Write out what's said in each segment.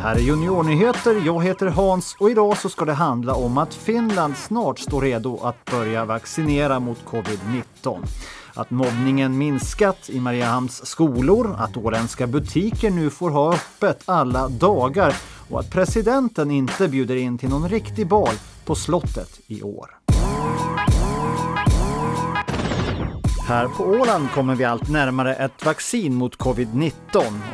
här är Juniornyheter. Jag heter Hans och idag så ska det handla om att Finland snart står redo att börja vaccinera mot covid-19. Att mobbningen minskat i Mariehamns skolor, att åländska butiker nu får ha öppet alla dagar och att presidenten inte bjuder in till någon riktig bal på slottet i år. Här på Åland kommer vi allt närmare ett vaccin mot covid-19.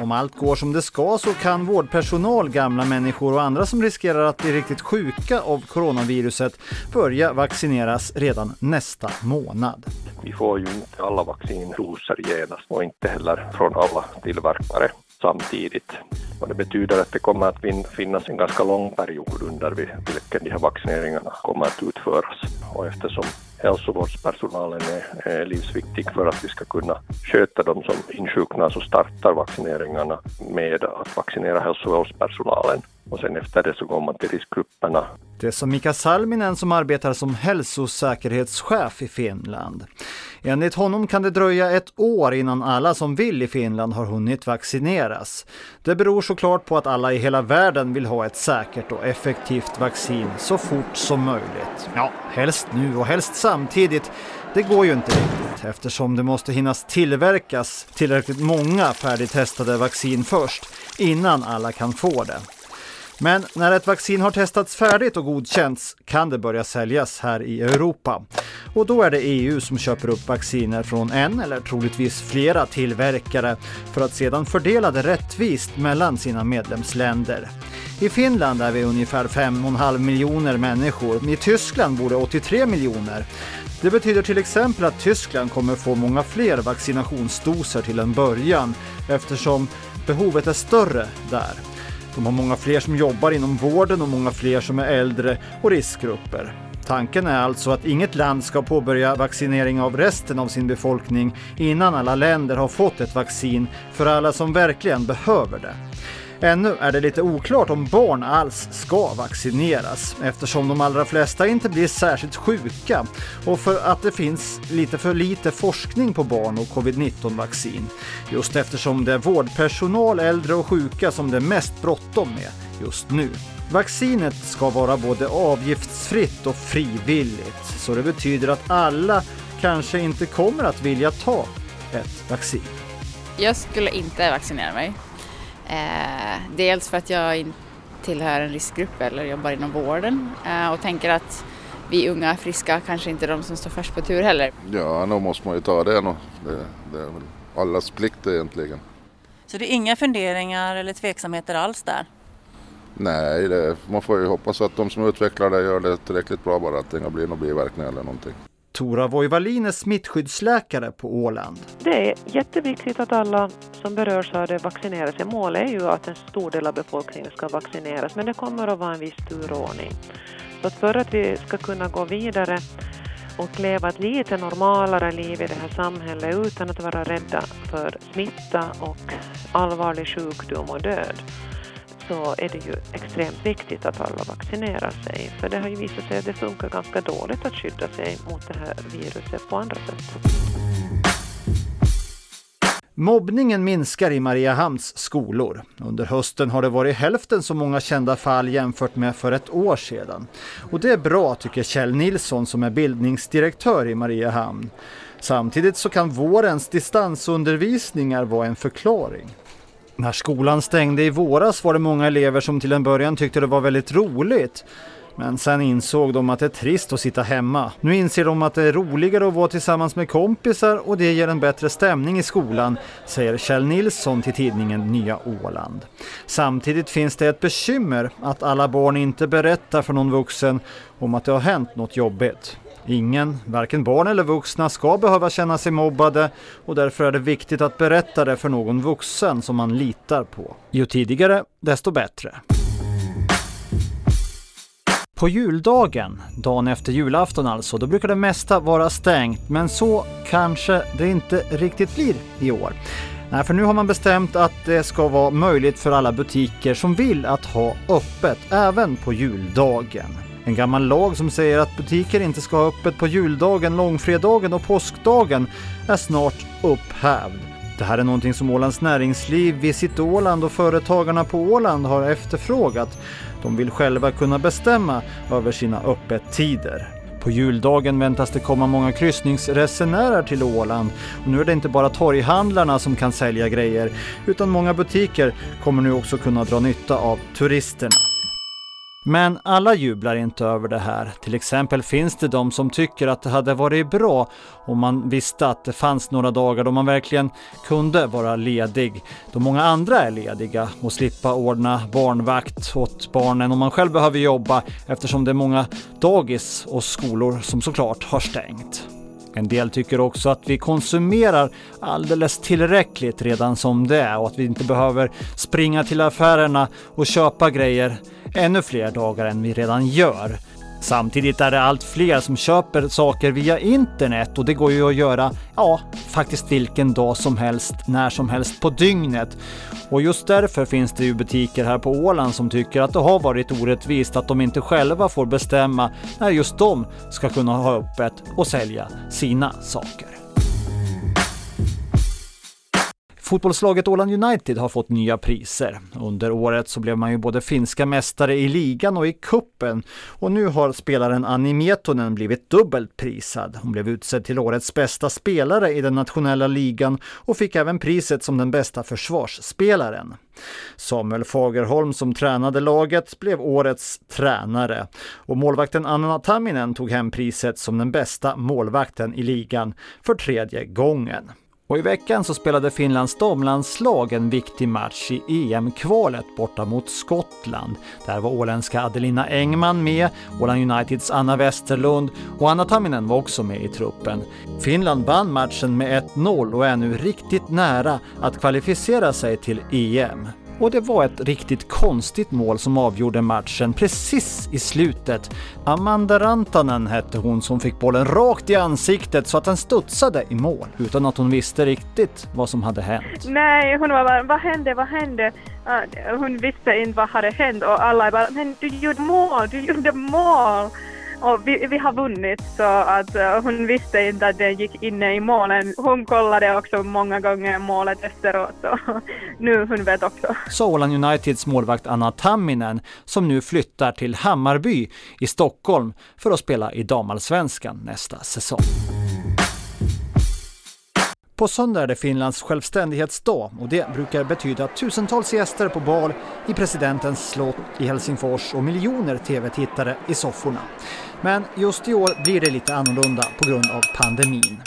Om allt går som det ska så kan vårdpersonal, gamla människor och andra som riskerar att bli riktigt sjuka av coronaviruset börja vaccineras redan nästa månad. Vi får ju inte alla vaccindoser genast och inte heller från alla tillverkare samtidigt. Och det betyder att det kommer att finnas en ganska lång period under vilken de här vaccineringarna kommer att utföras. Och eftersom hälsovårdspersonalen är, är livsviktig för att vi ska kunna sköta de som insjuknar så startar vaccineringarna med att vaccinera hälsovårdspersonalen och sen efter det så går man till riskgrupperna. Det sa Mika Salminen som arbetar som hälsosäkerhetschef i Finland. Enligt honom kan det dröja ett år innan alla som vill i Finland har hunnit vaccineras. Det beror såklart på att alla i hela världen vill ha ett säkert och effektivt vaccin så fort som möjligt. Ja, helst nu och helst samtidigt. Det går ju inte riktigt eftersom det måste hinnas tillverkas tillräckligt många färdigtestade vaccin först innan alla kan få det. Men när ett vaccin har testats färdigt och godkänts kan det börja säljas här i Europa. Och då är det EU som köper upp vacciner från en eller troligtvis flera tillverkare för att sedan fördela det rättvist mellan sina medlemsländer. I Finland är vi ungefär 5,5 miljoner människor. I Tyskland bor det 83 miljoner. Det betyder till exempel att Tyskland kommer få många fler vaccinationsdoser till en början eftersom behovet är större där. De har många fler som jobbar inom vården och många fler som är äldre och riskgrupper. Tanken är alltså att inget land ska påbörja vaccinering av resten av sin befolkning innan alla länder har fått ett vaccin för alla som verkligen behöver det. Ännu är det lite oklart om barn alls ska vaccineras eftersom de allra flesta inte blir särskilt sjuka och för att det finns lite för lite forskning på barn och covid-19 vaccin. Just eftersom det är vårdpersonal, äldre och sjuka som det är mest bråttom med just nu. Vaccinet ska vara både avgiftsfritt och frivilligt så det betyder att alla kanske inte kommer att vilja ta ett vaccin. Jag skulle inte vaccinera mig Eh, dels för att jag tillhör en riskgrupp eller jobbar inom vården eh, och tänker att vi unga friska kanske inte är de som står först på tur heller. Ja, då måste man ju ta det. Det, det är väl allas plikt egentligen. Så det är inga funderingar eller tveksamheter alls där? Nej, det, man får ju hoppas att de som utvecklar det gör det tillräckligt bra bara att det inte blir några biverkningar eller någonting. Tora Voivalin är smittskyddsläkare på Åland. Det är jätteviktigt att alla som berörs av det vaccinerar sig. Målet är ju att en stor del av befolkningen ska vaccineras, men det kommer att vara en viss turordning. Så att för att vi ska kunna gå vidare och leva ett lite normalare liv i det här samhället utan att vara rädda för smitta och allvarlig sjukdom och död så är det ju extremt viktigt att alla vaccinerar sig. För det har ju visat sig att det funkar ganska dåligt att skydda sig mot det här viruset på andra sätt. Mobbningen minskar i Mariehamns skolor. Under hösten har det varit hälften så många kända fall jämfört med för ett år sedan. Och det är bra tycker Kjell Nilsson som är bildningsdirektör i Mariehamn. Samtidigt så kan vårens distansundervisningar vara en förklaring. När skolan stängde i våras var det många elever som till en början tyckte det var väldigt roligt. Men sen insåg de att det är trist att sitta hemma. Nu inser de att det är roligare att vara tillsammans med kompisar och det ger en bättre stämning i skolan, säger Kjell Nilsson till tidningen Nya Åland. Samtidigt finns det ett bekymmer att alla barn inte berättar för någon vuxen om att det har hänt något jobbigt. Ingen, varken barn eller vuxna, ska behöva känna sig mobbade och därför är det viktigt att berätta det för någon vuxen som man litar på. Ju tidigare, desto bättre. På juldagen, dagen efter julafton alltså, då brukar det mesta vara stängt, men så kanske det inte riktigt blir i år. Nej, för nu har man bestämt att det ska vara möjligt för alla butiker som vill att ha öppet även på juldagen. En gammal lag som säger att butiker inte ska ha öppet på juldagen, långfredagen och påskdagen är snart upphävd. Det här är någonting som Ålands näringsliv, Visit Åland och företagarna på Åland har efterfrågat. De vill själva kunna bestämma över sina öppettider. På juldagen väntas det komma många kryssningsresenärer till Åland och nu är det inte bara torghandlarna som kan sälja grejer utan många butiker kommer nu också kunna dra nytta av turisterna. Men alla jublar inte över det här. Till exempel finns det de som tycker att det hade varit bra om man visste att det fanns några dagar då man verkligen kunde vara ledig. Då många andra är lediga och slippa ordna barnvakt åt barnen om man själv behöver jobba eftersom det är många dagis och skolor som såklart har stängt. En del tycker också att vi konsumerar alldeles tillräckligt redan som det är och att vi inte behöver springa till affärerna och köpa grejer ännu fler dagar än vi redan gör. Samtidigt är det allt fler som köper saker via internet och det går ju att göra, ja, faktiskt vilken dag som helst, när som helst på dygnet. Och just därför finns det ju butiker här på Åland som tycker att det har varit orättvist att de inte själva får bestämma när just de ska kunna ha öppet och sälja sina saker. Fotbollslaget Åland United har fått nya priser. Under året så blev man ju både finska mästare i ligan och i kuppen och nu har spelaren Anni Mietonen blivit dubbelt prisad. Hon blev utsedd till årets bästa spelare i den nationella ligan och fick även priset som den bästa försvarsspelaren. Samuel Fagerholm som tränade laget blev årets tränare och målvakten Anna Tamminen tog hem priset som den bästa målvakten i ligan för tredje gången. Och i veckan så spelade Finlands damlandslag en viktig match i EM-kvalet borta mot Skottland. Där var åländska Adelina Engman med, Åland Uniteds Anna Westerlund och Anna Tamminen var också med i truppen. Finland vann matchen med 1-0 och är nu riktigt nära att kvalificera sig till EM. Och det var ett riktigt konstigt mål som avgjorde matchen precis i slutet. Amanda Rantanen hette hon som fick bollen rakt i ansiktet så att den studsade i mål utan att hon visste riktigt vad som hade hänt. Nej, hon var bara vad hände, vad hände? Hon visste inte vad hade hänt och alla bara men du gjorde mål, du gjorde mål! Och vi, vi har vunnit så att uh, hon visste inte att det gick inne i målen. Hon kollade också många gånger målet efteråt och nu hon vet också. Sa Åland Uniteds målvakt Anna Tamminen som nu flyttar till Hammarby i Stockholm för att spela i damallsvenskan nästa säsong. På söndag är det Finlands självständighetsdag och det brukar betyda tusentals gäster på bal i presidentens slott i Helsingfors och miljoner tv-tittare i sofforna. Men just i år blir det lite annorlunda på grund av pandemin.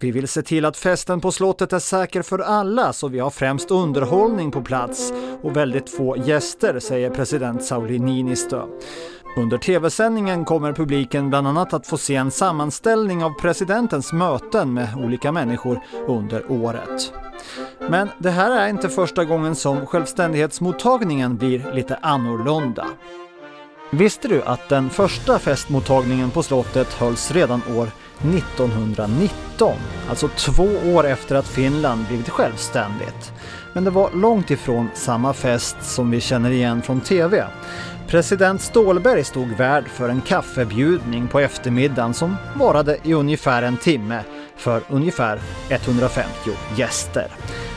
Vi vill se till att festen på slottet är säker för alla så vi har främst underhållning på plats och väldigt få gäster, säger president Sauli Niinistö. Under tv-sändningen kommer publiken bland annat att få se en sammanställning av presidentens möten med olika människor under året. Men det här är inte första gången som självständighetsmottagningen blir lite annorlunda. Visste du att den första festmottagningen på slottet hölls redan år 1919, alltså två år efter att Finland blivit självständigt. Men det var långt ifrån samma fest som vi känner igen från TV. President Stålberg stod värd för en kaffebjudning på eftermiddagen som varade i ungefär en timme för ungefär 150 gäster.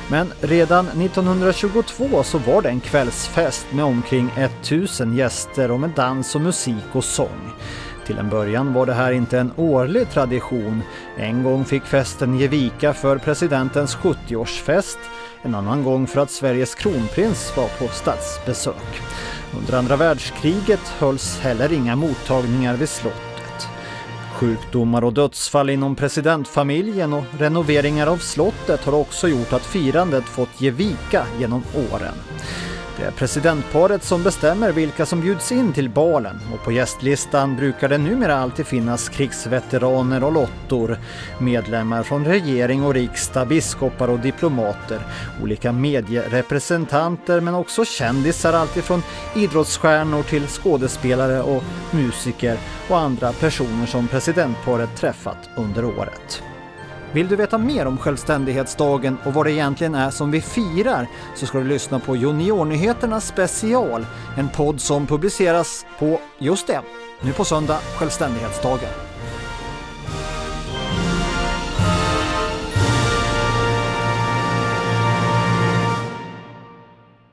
Men redan 1922 så var det en kvällsfest med omkring 1000 gäster och med dans och musik och sång. Till en början var det här inte en årlig tradition. En gång fick festen ge vika för presidentens 70-årsfest, en annan gång för att Sveriges kronprins var på statsbesök. Under andra världskriget hölls heller inga mottagningar vid slottet. Sjukdomar och dödsfall inom presidentfamiljen och renoveringar av slottet har också gjort att firandet fått ge vika genom åren. Det är presidentparet som bestämmer vilka som bjuds in till balen. Och på gästlistan brukar det numera alltid finnas krigsveteraner och lottor, medlemmar från regering och riksdag, biskopar och diplomater, olika medierepresentanter men också kändisar alltifrån idrottsstjärnor till skådespelare och musiker och andra personer som presidentparet träffat under året. Vill du veta mer om självständighetsdagen och vad det egentligen är som vi firar så ska du lyssna på Juniornyheternas special, en podd som publiceras på just det, nu på söndag, självständighetsdagen.